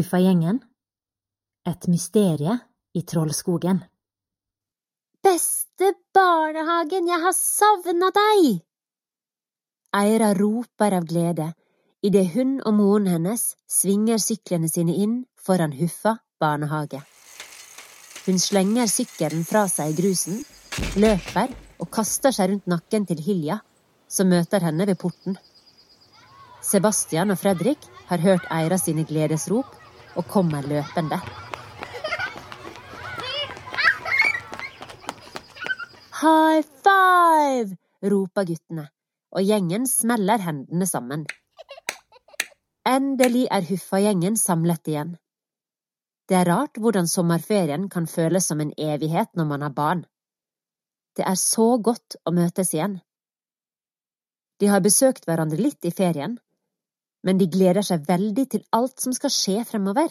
Huffagjengen Et mysterie i Trollskogen. Beste barnehagen, jeg har savna deg! Eira roper av glede idet hun og moren hennes svinger syklene sine inn foran Huffa barnehage. Hun slenger sykkelen fra seg i grusen, løper og kaster seg rundt nakken til Hilja, som møter henne ved porten. Sebastian og Fredrik har hørt Eira sine gledesrop og kommer løpende. High five! roper guttene, og gjengen smeller hendene sammen. Endelig er Huffa-gjengen samlet igjen. Det er rart hvordan sommerferien kan føles som en evighet når man har barn. Det er så godt å møtes igjen. De har besøkt hverandre litt i ferien, men de gleder seg veldig til alt som skal skje fremover.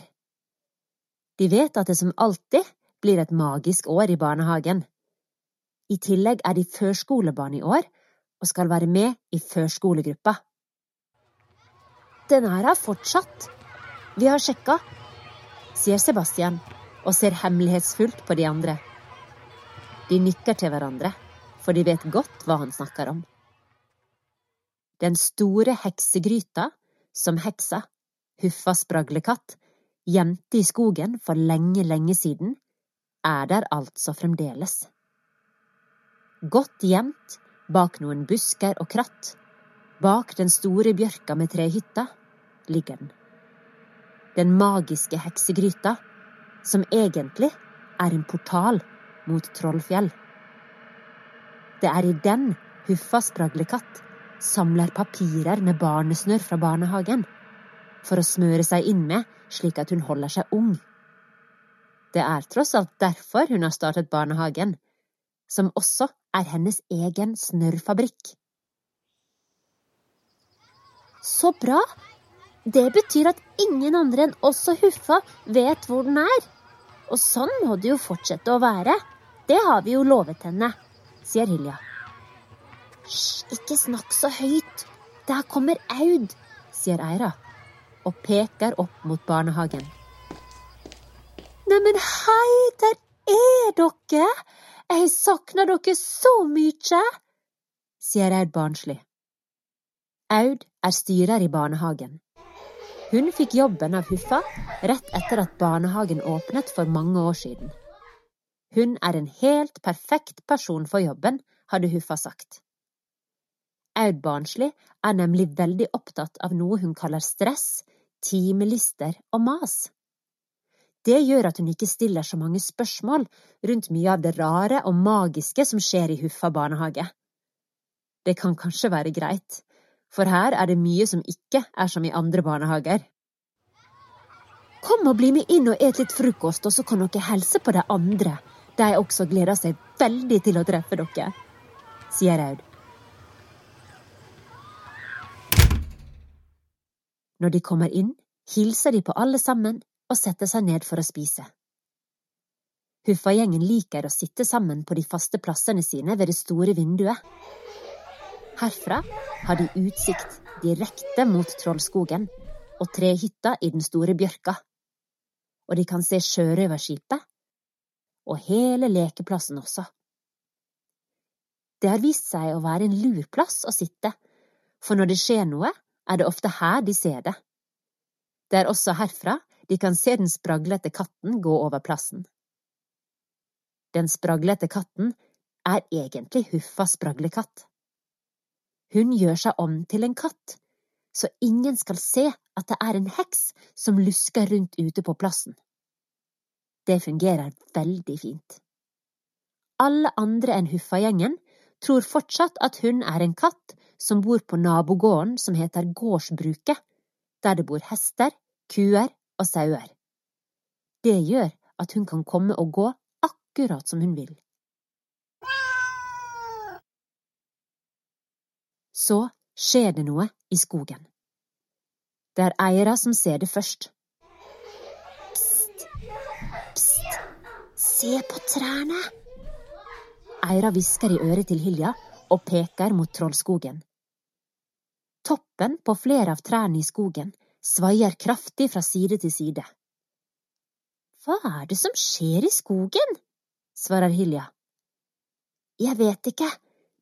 De vet at det som alltid blir et magisk år i barnehagen. I tillegg er de førskolebarn i år og skal være med i førskolegruppa. Den her er fortsatt. Vi har sjekka, sier Sebastian og ser hemmelighetsfullt på de andre. De nikker til hverandre, for de vet godt hva han snakker om. Den store heksegryta som heksa, Huffa spraglekatt, gjemte i skogen for lenge, lenge siden, er der altså fremdeles. Godt gjemt bak noen busker og kratt, bak den store bjørka med trehytta, ligger den. Den magiske heksegryta, som egentlig er en portal mot Trollfjell. Det er i den Huffa spraglekatt samler papirer med barnesnørr fra barnehagen, for å smøre seg inn med slik at hun holder seg ung. Det er tross alt derfor hun har startet barnehagen, som også er hennes egen snørrfabrikk. Så bra, det betyr at ingen andre enn oss og Huffa vet hvor den er. Og sånn må det jo fortsette å være. Det har vi jo lovet henne, sier Hilja. Hysj, ikke snakk så høyt. Der kommer Aud, sier Eira og peker opp mot barnehagen. Neimen, hei, der er dere! Jeg savner dere så mye, sier Aud barnslig. Aud er styrer i barnehagen. Hun fikk jobben av Huffa rett etter at barnehagen åpnet for mange år siden. Hun er en helt perfekt person for jobben, hadde Huffa sagt. Aud Barnsli er nemlig veldig opptatt av noe hun kaller stress, timelister og mas. Det gjør at hun ikke stiller så mange spørsmål rundt mye av det rare og magiske som skjer i Huffa barnehage. Det kan kanskje være greit, for her er det mye som ikke er som i andre barnehager. Kom og bli med inn og et litt frokost, og så kan dere helse på de andre. De også gleder seg veldig til å treffe dere, sier Aud. Når de kommer inn, hilser de på alle sammen og setter seg ned for å spise. Huffa-gjengen liker å sitte sammen på de faste plassene sine ved det store vinduet. Herfra har de utsikt direkte mot Trollskogen og trehytta i den store bjørka. Og de kan se sjørøverskipet og hele lekeplassen også. Det har vist seg å være en lur plass å sitte, for når det skjer noe, er det ofte her de ser det. Det er også herfra de kan se den spraglete katten gå over plassen. Den spraglete katten er egentlig Huffa spraglekatt. Hun gjør seg om til en katt, så ingen skal se at det er en heks som lusker rundt ute på plassen. Det fungerer veldig fint. Alle andre enn Huffa-gjengen tror fortsatt at hun er en katt som bor på nabogården som heter Gårdsbruket, der det bor hester, kuer og sauer. Det gjør at hun kan komme og gå akkurat som hun vil. Så skjer det noe i skogen. Det er Eira som ser det først. Pst, pst, se på trærne! Eira hvisker i øret til Hilja og peker mot Trollskogen. Toppen på flere av trærne i skogen svaier kraftig fra side til side. Hva er det som skjer i skogen? svarer Hilja. Jeg vet ikke,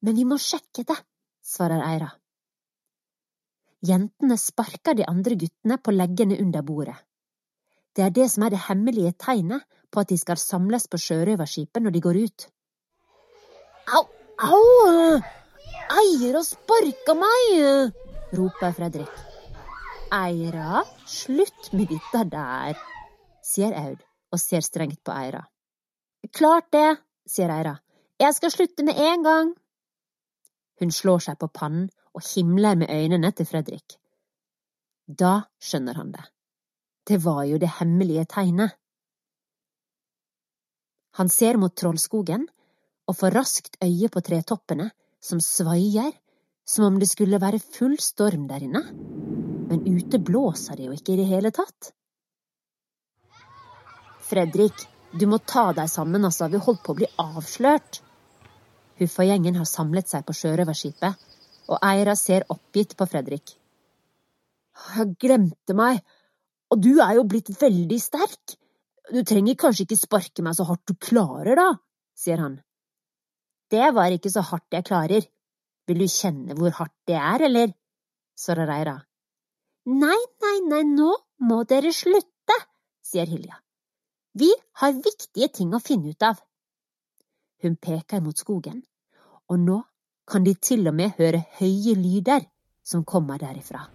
men vi må sjekke det, svarer Eira. Jentene sparker de andre guttene på leggene under bordet. Det er det som er det hemmelige tegnet på at de skal samles på sjørøverskipet når de går ut. Au, au! Eira sparka meg! roper Fredrik. Eira, slutt med dette der, sier Aud og ser strengt på Eira. Klart det, sier Eira. Jeg skal slutte med en gang. Hun slår seg på pannen og himler med øynene til Fredrik. Da skjønner han det. Det var jo det hemmelige tegnet. Han ser mot Trollskogen og får raskt øye på tretoppene som svaier som om det skulle være full storm der inne. Men ute blåser det jo ikke i det hele tatt. Fredrik, du må ta deg sammen, altså, vi holdt på å bli avslørt. Huffagjengen har samlet seg på sjørøverskipet, og Eira ser oppgitt på Fredrik. Jeg glemte meg, og du er jo blitt veldig sterk. Du trenger kanskje ikke sparke meg så hardt du klarer, da, sier han. Det var ikke så hardt jeg klarer, vil du kjenne hvor hardt det er, eller? svarer Eira. Nei, nei, nei, nå må dere slutte, sier Hilja. Vi har viktige ting å finne ut av. Hun peker mot skogen, og nå kan de til og med høre høye lyder som kommer derifra.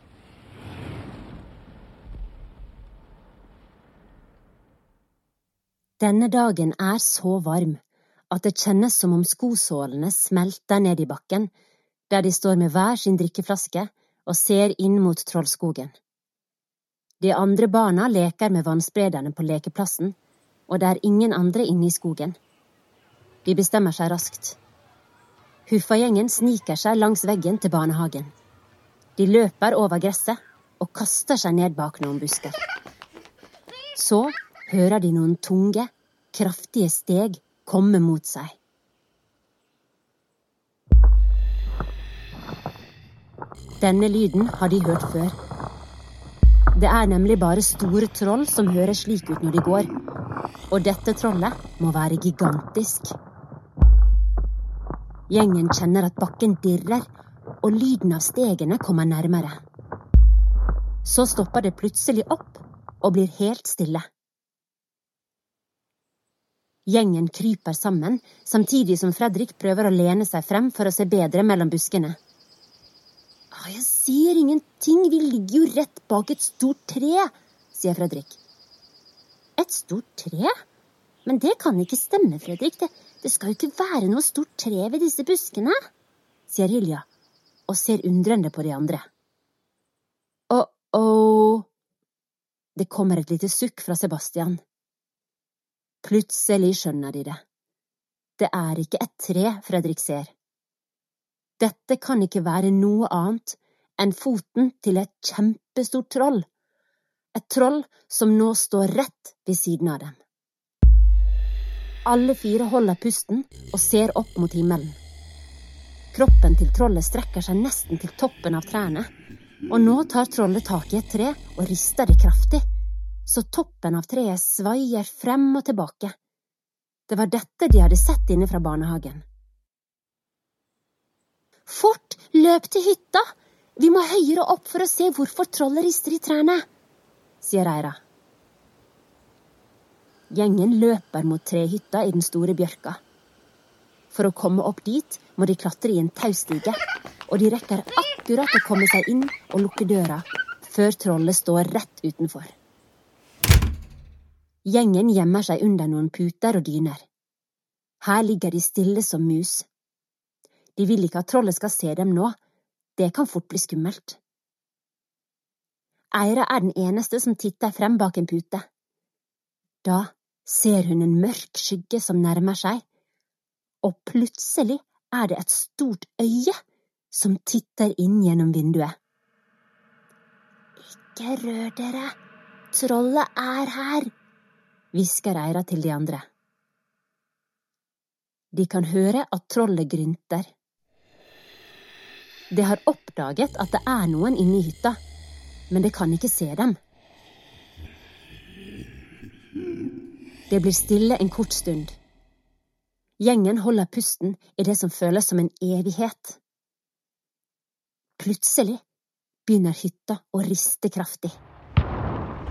Denne dagen er så varm at det kjennes som om skosålene smelter ned i bakken, der de står med hver sin drikkeflaske og ser inn mot Trollskogen. De andre barna leker med vannsprederne på lekeplassen, og det er ingen andre inne i skogen. De bestemmer seg raskt. Huffagjengen sniker seg langs veggen til barnehagen. De løper over gresset og kaster seg ned bak noen busker. Så hører de noen tunge, kraftige steg komme mot seg. Denne lyden har de hørt før. Det er nemlig bare store troll som høres slik ut når de går, og dette trollet må være gigantisk. Gjengen kjenner at bakken dirrer, og lyden av stegene kommer nærmere. Så stopper det plutselig opp og blir helt stille. Gjengen kryper sammen, samtidig som Fredrik prøver å lene seg frem for å se bedre mellom buskene. Jeg ser ingenting, vi ligger jo rett bak et stort tre, sier Fredrik. Et stort tre? Men det kan ikke stemme, Fredrik. Det, det skal jo ikke være noe stort tre ved disse buskene, sier Hilja og ser undrende på de andre. Å-å Det kommer et lite sukk fra Sebastian. Plutselig skjønner de det. Det er ikke et tre Fredrik ser. Dette kan ikke være noe annet enn foten til et kjempestort troll. Et troll som nå står rett ved siden av dem. Alle fire holder pusten og ser opp mot himmelen. Kroppen til trollet strekker seg nesten til toppen av trærne, og nå tar trollet tak i et tre og rister det kraftig så toppen av treet svaier frem og tilbake. Det var dette de hadde sett inne fra barnehagen. Fort, løp til hytta! Vi må høyere opp for å se hvorfor trollet rister i trærne, sier Eira. Gjengen løper mot trehytta i den store bjørka. For å komme opp dit må de klatre i en taustige, og de rekker akkurat å komme seg inn og lukke døra før trollet står rett utenfor. Gjengen gjemmer seg under noen puter og dyner. Her ligger de stille som mus. De vil ikke at trollet skal se dem nå, det kan fort bli skummelt. Eira er den eneste som titter frem bak en pute. Da ser hun en mørk skygge som nærmer seg, og plutselig er det et stort øye som titter inn gjennom vinduet. Ikke rør dere, trollet er her, hvisker Eira til de andre. De kan høre at trollet grynter. Det har oppdaget at det er noen inne i hytta, men det kan ikke se dem. Det blir stille en kort stund. Gjengen holder pusten i det som føles som en evighet. Plutselig begynner hytta å riste kraftig.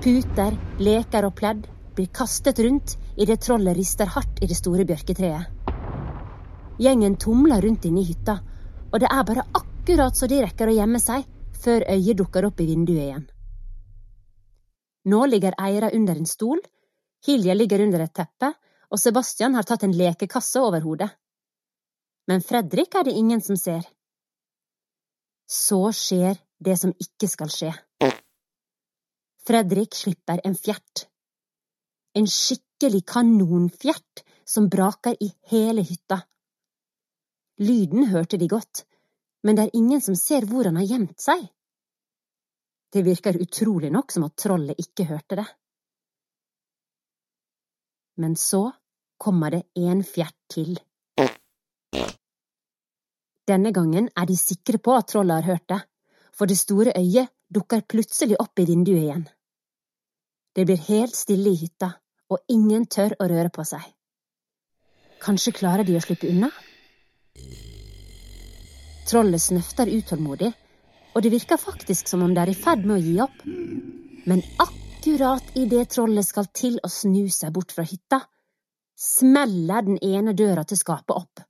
Puter, leker og pledd blir kastet rundt idet trollet rister hardt i det store bjørketreet. Gjengen tumler rundt inne i hytta, og det er bare akkurat så de rekker å gjemme seg før øyet dukker opp i vinduet igjen. Nå ligger Eira under en stol, Hilja ligger under et teppe, og Sebastian har tatt en lekekasse over hodet. Men Fredrik er det ingen som ser. Så skjer det som ikke skal skje. Fredrik slipper en fjert. En skikkelig kanonfjert som braker i hele hytta. Lyden hørte de godt, men det er ingen som ser hvor han har gjemt seg. Det virker utrolig nok som at trollet ikke hørte det. Men så kommer det en fjert til. Denne gangen er de sikre på at trollet har hørt det, for det store øyet dukker plutselig opp i vinduet igjen. Det blir helt stille i hytta, og ingen tør å røre på seg. Kanskje klarer de å slippe unna? Trollet snøfter utålmodig, og det virker faktisk som om det er i ferd med å gi opp. Men akkurat idet trollet skal til å snu seg bort fra hytta, smeller den ene døra til skapet opp.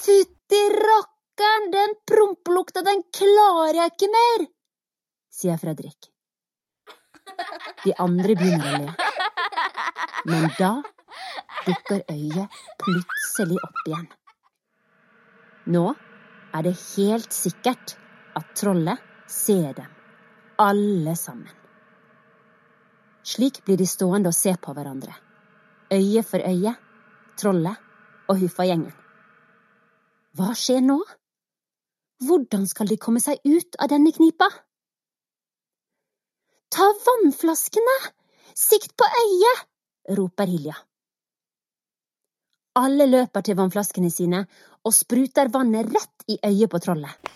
Fytti rakkeren, den prompelukta, den klarer jeg ikke mer, sier Fredrik. De andre begynner å le. Men da dukker øyet plutselig opp igjen. Nå er det helt sikkert at trollet ser dem, alle sammen. Slik blir de stående og se på hverandre, øye for øye, trollet og Huffa-gjengen. Hva skjer nå? Hvordan skal de komme seg ut av denne knipa? Ta vannflaskene! Sikt på øyet! roper Hilja. Alle løper til vannflaskene sine og spruter vannet rett i øyet på trollet.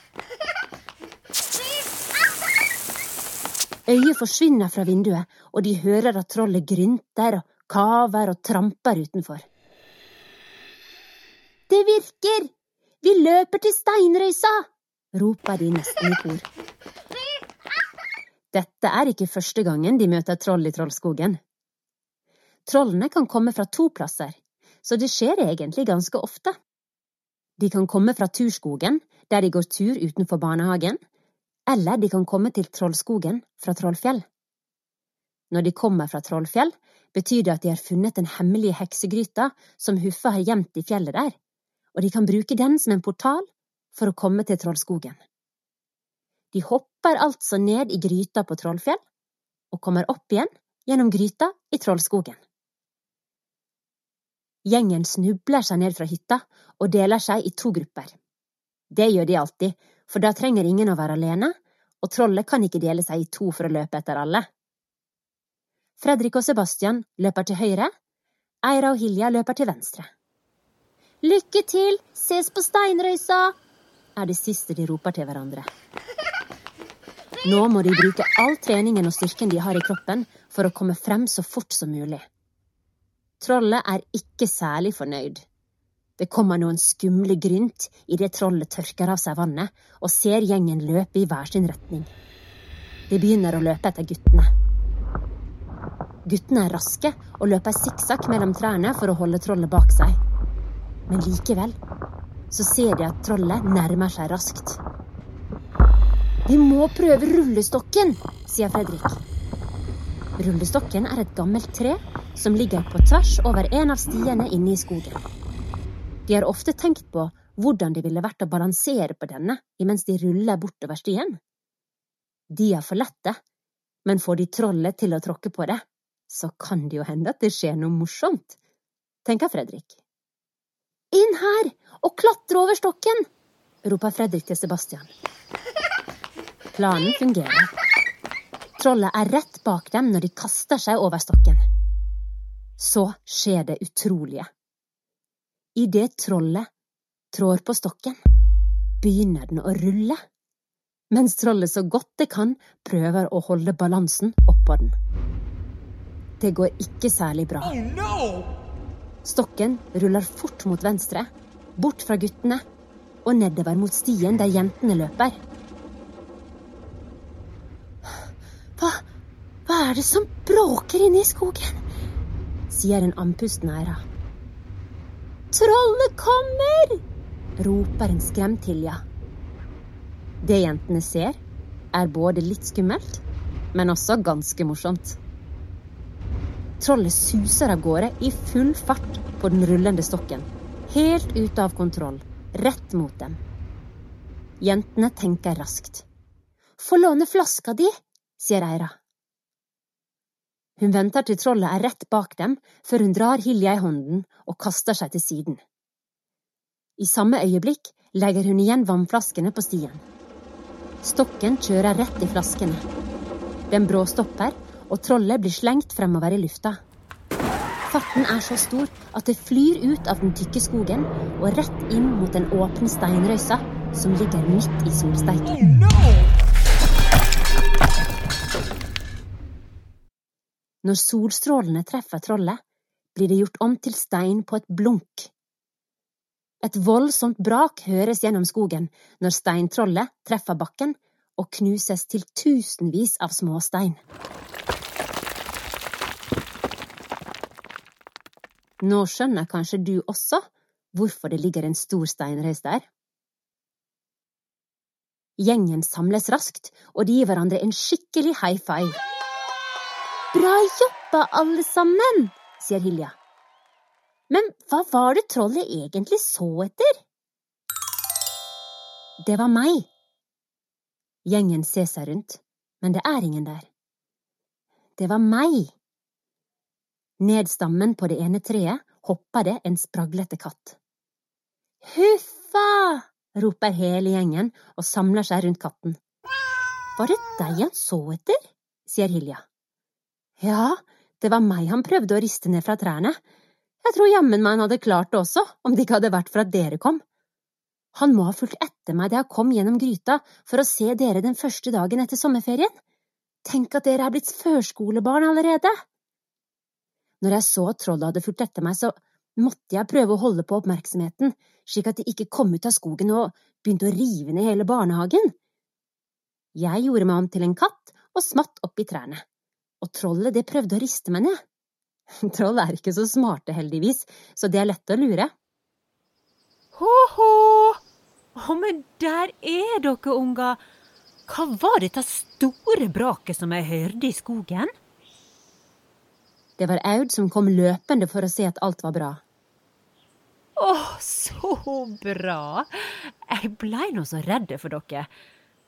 Øyet forsvinner fra vinduet, og de hører at trollet grynter og kaver og tramper utenfor. Det virker! Vi løper til steinrøysa! roper de nesten i kor. Dette er ikke første gangen de møter troll i Trollskogen. Trollene kan komme fra to plasser, så det skjer egentlig ganske ofte. De kan komme fra Turskogen, der de går tur utenfor barnehagen, eller de kan komme til Trollskogen fra Trollfjell. Når de kommer fra Trollfjell, betyr det at de har funnet den hemmelige heksegryta som Huffa har gjemt i fjellet der, og de kan bruke den som en portal for å komme til Trollskogen. De hopper altså ned i gryta på Trollfjell og kommer opp igjen gjennom gryta i Trollskogen. Gjengen snubler seg ned fra hytta og deler seg i to grupper. Det gjør de alltid, for da trenger ingen å være alene, og trollet kan ikke dele seg i to for å løpe etter alle. Fredrik og Sebastian løper til høyre, Eira og Hilja løper til venstre. Lykke til, ses på steinrøysa, er det siste de roper til hverandre. Nå må de bruke all treningen og styrken de har i kroppen for å komme frem så fort som mulig. Trollet er ikke særlig fornøyd. Det kommer noen skumle grynt idet trollet tørker av seg vannet og ser gjengen løpe i hver sin retning. De begynner å løpe etter guttene. Guttene er raske og løper sikksakk mellom trærne for å holde trollet bak seg. Men likevel så ser de at trollet nærmer seg raskt. Vi må prøve rullestokken, sier Fredrik. Rullestokken er et gammelt tre som ligger på tvers over en av stiene inne i skogen. De har ofte tenkt på hvordan det ville vært å balansere på denne imens de ruller bortover stien. De er for lette, men får de trollet til å tråkke på det, så kan det jo hende at det skjer noe morsomt, tenker Fredrik. Inn her og klatre over stokken, roper Fredrik til Sebastian. Planen fungerer. Trollet er rett bak dem når de kaster seg over stokken. Så skjer det utrolige. Idet trollet trår på stokken, begynner den å rulle. mens trollet så godt det kan prøver å holde balansen oppå den. Det går ikke særlig bra. Stokken ruller fort mot venstre, bort fra guttene og nedover mot stien der jentene løper. Hva, hva er det som bråker inne i skogen? sier en andpusten æra. Trollet kommer! roper en skremt Hilja. Det jentene ser, er både litt skummelt, men også ganske morsomt. Trollet suser av gårde i full fart på den rullende stokken, helt ute av kontroll, rett mot dem. Jentene tenker raskt. Få låne flaska di, sier Eira. Hun venter til trollet er rett bak dem, før hun drar Hilja i hånden og kaster seg til siden. I samme øyeblikk legger hun igjen vannflaskene på stien. Stokken kjører rett i flaskene. Den bråstopper, og trollet blir slengt fremover i lufta. Farten er så stor at det flyr ut av den tykke skogen og rett inn mot den åpne steinrøysa som ligger midt i solsteiken. Når solstrålene treffer trollet, blir det gjort om til stein på et blunk. Et voldsomt brak høres gjennom skogen når steintrollet treffer bakken og knuses til tusenvis av småstein. Nå skjønner kanskje du også hvorfor det ligger en stor steinrøys der? Gjengen samles raskt, og de gir hverandre en skikkelig high five. Bra jobba, alle sammen, sier Hilja. Men hva var det trollet egentlig så etter? Det var meg. Gjengen ser seg rundt, men det er ingen der. Det var meg. Ned stammen på det ene treet hopper det en spraglete katt. Huffa! roper hele gjengen og samler seg rundt katten. Var det deg han så etter? sier Hilja. Ja, det var meg han prøvde å riste ned fra trærne, jeg tror jammen meg han hadde klart det også, om det ikke hadde vært for at dere kom. Han må ha fulgt etter meg da jeg kom gjennom gryta for å se dere den første dagen etter sommerferien. Tenk at dere er blitt førskolebarn allerede! Når jeg så at trollet hadde fulgt etter meg, så måtte jeg prøve å holde på oppmerksomheten, slik at de ikke kom ut av skogen og begynte å rive ned hele barnehagen. Jeg gjorde meg om til en katt og smatt opp i trærne, og trollet det prøvde å riste meg ned. Troll er ikke så smarte, heldigvis, så det er lett å lure. Hå-hå! Å, men der er dere, unger. Hva var dette store braket som jeg hørte i skogen? Det var Aud som kom løpende for å se at alt var bra. Å, så bra! Jeg blei nå så redd for dere.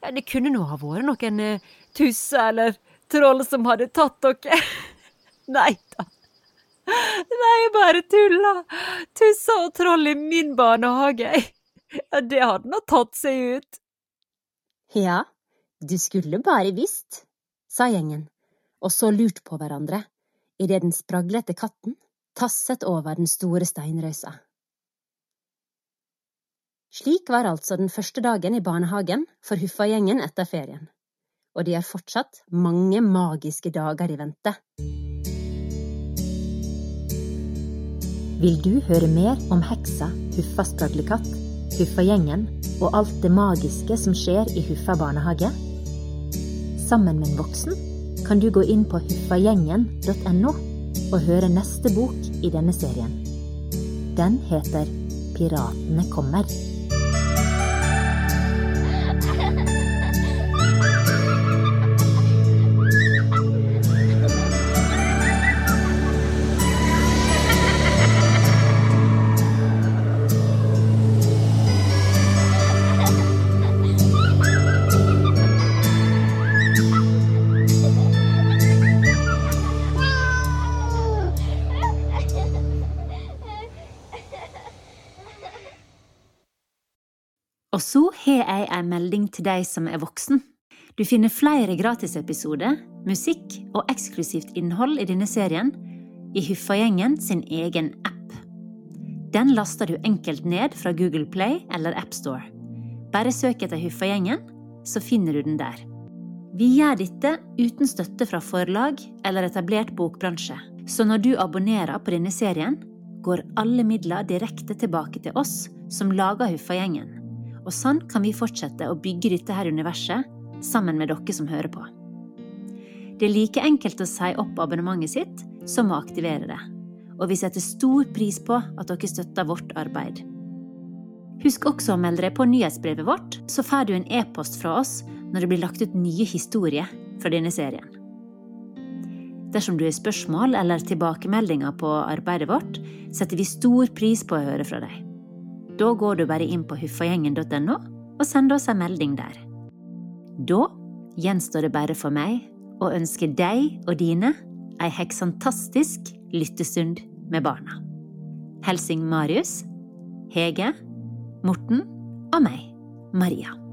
Det kunne nå ha vært noen eh, tusser eller troll som hadde tatt dere. Nei da. Nei, bare tulla! Tussa og troll i min barnehage. Ja, det hadde nå tatt seg ut. Ja, du skulle bare visst, sa gjengen, og så lurt på hverandre idet den spraglete katten tasset over den store steinrøysa. Slik var altså den første dagen i barnehagen for Huffa-gjengen etter ferien, og de har fortsatt mange magiske dager i vente. Vil du høre mer om heksa Huffa spraglekatt, Huffa-gjengen og alt det magiske som skjer i Huffa barnehage? Sammen med en voksen kan du gå inn på huffagjengen.no og høre neste bok i denne serien. Den heter Piratene kommer. Og så har jeg en melding til deg som er voksen. Du finner flere gratisepisoder, musikk og eksklusivt innhold i denne serien i Huffagjengen sin egen app. Den laster du enkelt ned fra Google Play eller AppStore. Bare søk etter Huffagjengen, så finner du den der. Vi gjør dette uten støtte fra forlag eller etablert bokbransje, så når du abonnerer på denne serien, går alle midler direkte tilbake til oss som lager Huffagjengen. Og sånn kan vi fortsette å bygge dette her universet sammen med dere som hører på. Det er like enkelt å si opp abonnementet sitt som å aktivere det. Og vi setter stor pris på at dere støtter vårt arbeid. Husk også å melde deg på nyhetsbrevet vårt, så får du en e-post fra oss når det blir lagt ut nye historier fra denne serien. Dersom du har spørsmål eller tilbakemeldinger på arbeidet vårt, setter vi stor pris på å høre fra deg. Da går du bare inn på huffagjengen.no og sender oss en melding der. Da gjenstår det bare for meg å ønske deg og dine ei heksantastisk lyttestund med barna. Helsing Marius, Hege, Morten og meg, Maria.